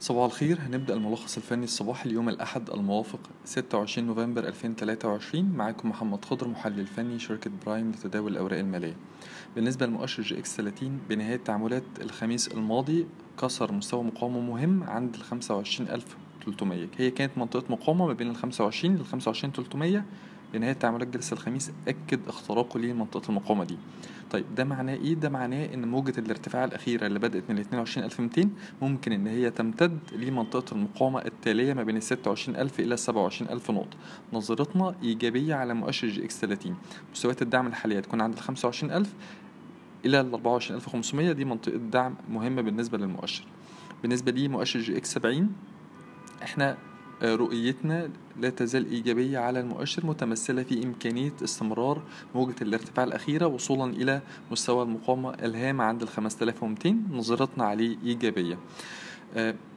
صباح الخير. هنبدأ الملخص الفني الصباحي اليوم الأحد الموافق 26 نوفمبر 2023 معاكم محمد خضر محلل فني شركة Prime لتداول الأوراق المالية. بالنسبة لمؤشر EGX 30 بنهاية تعاملات الخميس الماضي كسر مستوى مقاومة مهم عند ال 25300 هي كانت منطقة مقاومة ما بين ال 25 لل 25300 بنهاية تعاملات جلسة الخميس أكد اختراقه لمنطقة المقاومة دي. طيب ده معناه إيه؟ ده معناه إن موجة الارتفاع الأخيرة اللي بدأت من 22200 ممكن إن هي تمتد لمنطقة المقاومة التالية ما بين ال 26000 إلى 27000 نقطة. نظرتنا إيجابية على مؤشر EGX 30 مستويات الدعم الحالية تكون عند ال 25000 إلى ال 24500 دي منطقة دعم مهمة بالنسبة للمؤشر. بالنسبة لي مؤشر EGX 70 إحنا رؤيتنا لا تزال إيجابية على المؤشر متمثلة في إمكانية استمرار موجة الارتفاع الأخيرة وصولا إلى مستوى المقاومة الهام عند ال 5200 نظرتنا عليه إيجابية.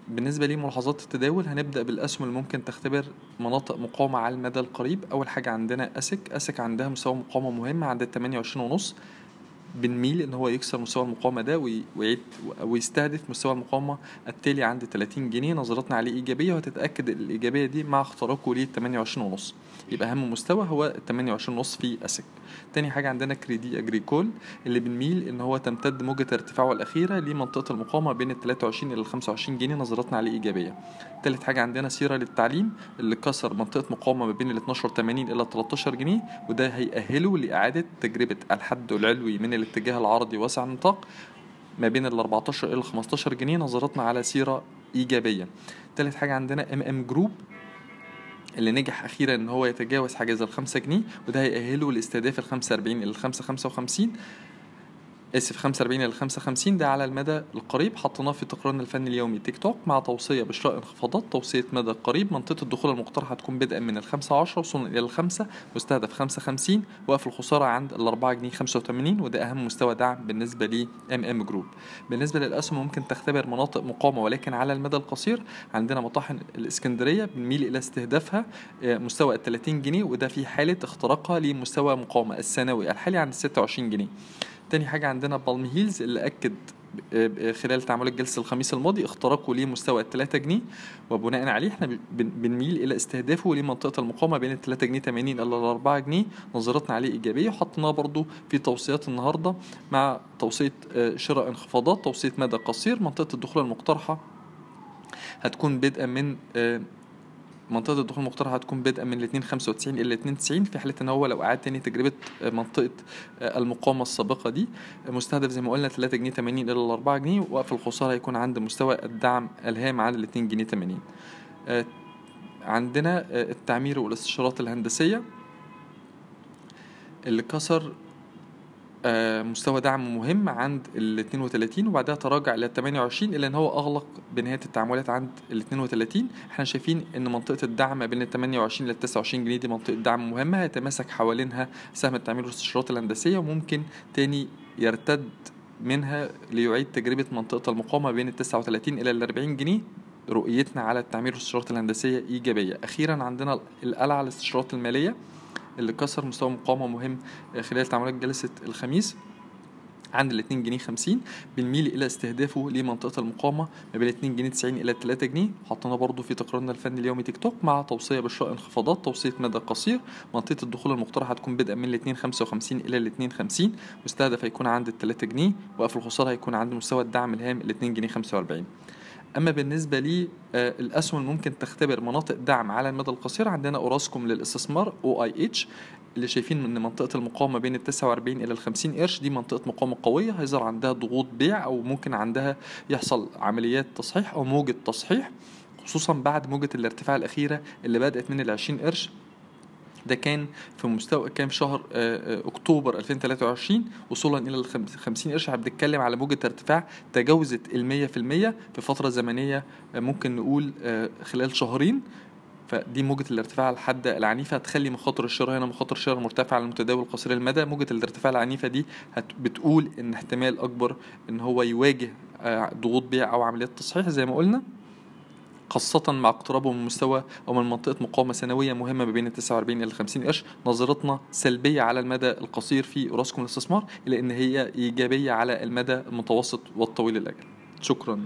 بالنسبة لي ملاحظات التداول هنبدأ بالأسهم اللي ممكن تختبر مناطق مقاومة على المدى القريب. أول حاجة عندنا أسك. أسك عندها مستوى مقاومة مهم عند ال 28 ونص. بنميل إن هو يكسر مستوى المقاومة ده ويعيد ويستهدف مستوى المقاومة التالي عند 30 جنيه. نظرتنا عليه إيجابية وهتتأكد الإيجابية دي مع اختراقه لل 28 ونص. يبقى أهم مستوى هو ال 28 ونص في اسك تاني حاجة عندنا كريدي اجريكول اللي بنميل إن هو تمتد موجة ارتفاعه الأخيرة لمنطقة المقاومة بين ال 23 إلى ال 25 جنيه. نظرتنا عليه إيجابية. تالت حاجة عندنا سيرة للتعليم اللي كسر منطقة مقاومة ما بين ال 12.80 إلى 13 جنيه وده هيأهله لإعادة تجربة الحد العلوي من الاتجاه العرضي واسع النطاق ما بين ال 14 إلى 15 جنيه نظرتنا على سيرة إيجابية. تالت حاجة عندنا MM Group اللي نجح أخيرا إن هو يتجاوز حاجز الخمسة جنيه وده هيأهله لاستهداف ال 45 إلى 5 55 آسف 45 إلى 55 ده على المدى القريب. حطيناه في تقريرنا الفني اليومي Tech Talk مع توصية بشراء انخفاضات. توصية مدى قريب منطقة الدخول المقترحة هتكون بدءا من ال 5 10 وصولا إلى مستهدف 5 50 وقف الخسارة عند ال 4 جنيه 85 وده أهم مستوى دعم بالنسبة ل MM Group. بالنسبة للأسهم ممكن تختبر مناطق مقاومة ولكن على المدى القصير عندنا مطاحن الإسكندرية بنميل إلى استهدافها مستوى ال 30 جنيه وده في حالة اختراقها لمستوى مقاومة السنوي الحالي عند 26 جنيه. تاني حاجة عندنا Palm Hills اللي أكد خلال تعاملات جلسة الخميس الماضي اختراقه لمستوى 3 جنيه وبناء عليه إحنا بنميل إلى استهدافه لمنطقة المقاومة بين 3 جنيه 80 إلى 4 جنيه نظرتنا عليه إيجابية وحطيناه برضو في توصيات النهاردة مع توصية شراء انخفاضات توصية مدى قصير منطقة الدخول المقترحة هتكون بدءا من منطقة الدخول المقترحة هتكون بدءا من الاتنين خمسة وتسعين إلى الاتنين تسعين في حالة إن هو لو أعاد تاني تجربة منطقة المقاومة السابقة دي. مستهدف زي ما قلنا تلاتة جنيه تمانين إلى الأربعة جنيه وقف الخسارة هيكون عند مستوى الدعم الهام عند الاتنين جنيه تمانين. عندنا التعمير والاستشارات الهندسية. اللي كسر مستوى دعم مهم عند ال 32 وبعدها تراجع ل 28 إلا إن هو أغلق بنهاية التعاملات عند ال 32 إحنا شايفين إن منطقة الدعم ما بين ال 28 لل 29 جنيه دي منطقة دعم مهمة هيتماسك حوالينها سهم التعمير والاستشارات الهندسية وممكن تاني يرتد منها ليعيد تجربة منطقة المقاومة بين ال 39 إلى ال 40 جنيه رؤيتنا على التعمير والاستشارات الهندسية إيجابية. أخيرا عندنا القلعة الاستشارات المالية. اللي كسر مستوى مقاومة مهم خلال تعاملات جلسة الخميس. عند ال 2 جنيه 50 بنميل إلى استهدافه لمنطقة المقاومة ما بين 2 جنيه 90 إلى 3 جنيه. حطينا برضو في تقريرنا الفني اليومي تيك توك مع توصية بشراء انخفاضات توصية مدى قصير. منطقة الدخول المقترحة هتكون بدءا من ال 2 55 إلى ال 2 50 مستهدف هيكون عند ال 3 جنيه وقف الخساره هيكون عند مستوى الدعم الهام ال 2 جنيه 45 أما بالنسبة لي الأسهم ممكن تختبر مناطق دعم على المدى القصير عندنا أوراسكوم للاستثمار OIH اللي شايفين إن منطقة المقاومة بين ال 49 إلى ال 50 قرش دي منطقة مقاومة قوية هيظهر عندها ضغوط بيع أو ممكن عندها يحصل عمليات تصحيح أو موجة تصحيح خصوصا بعد موجة الارتفاع الأخيرة اللي بدأت من ال 20 قرش. ده كان في مستوى كان في شهر أكتوبر 2023 وصولا إلى ال 50 قرش. إحنا بنتكلم على موجه ارتفاع تجاوزت ال 100% في فترة زمنية ممكن نقول خلال شهرين. فدي موجة الارتفاع الحادة العنيفة. هتخلي مخاطر الشراء هنا مخاطر الشراء مرتفعة المتداول قصير المدى. موجة الارتفاع العنيفة دي بتقول إن احتمال أكبر إن هو يواجه ضغوط بيع أو عمليات تصحيح. زي ما قلنا خاصة مع اقترابه من مستوى أو من منطقة مقاومة سنوية مهمة ما بين ال 49 إلى 50 قرش. نظرتنا سلبية على المدى القصير في أوراسكوم الاستثمار إلا أن هي إيجابية على المدى المتوسط والطويل الأجل. شكرا.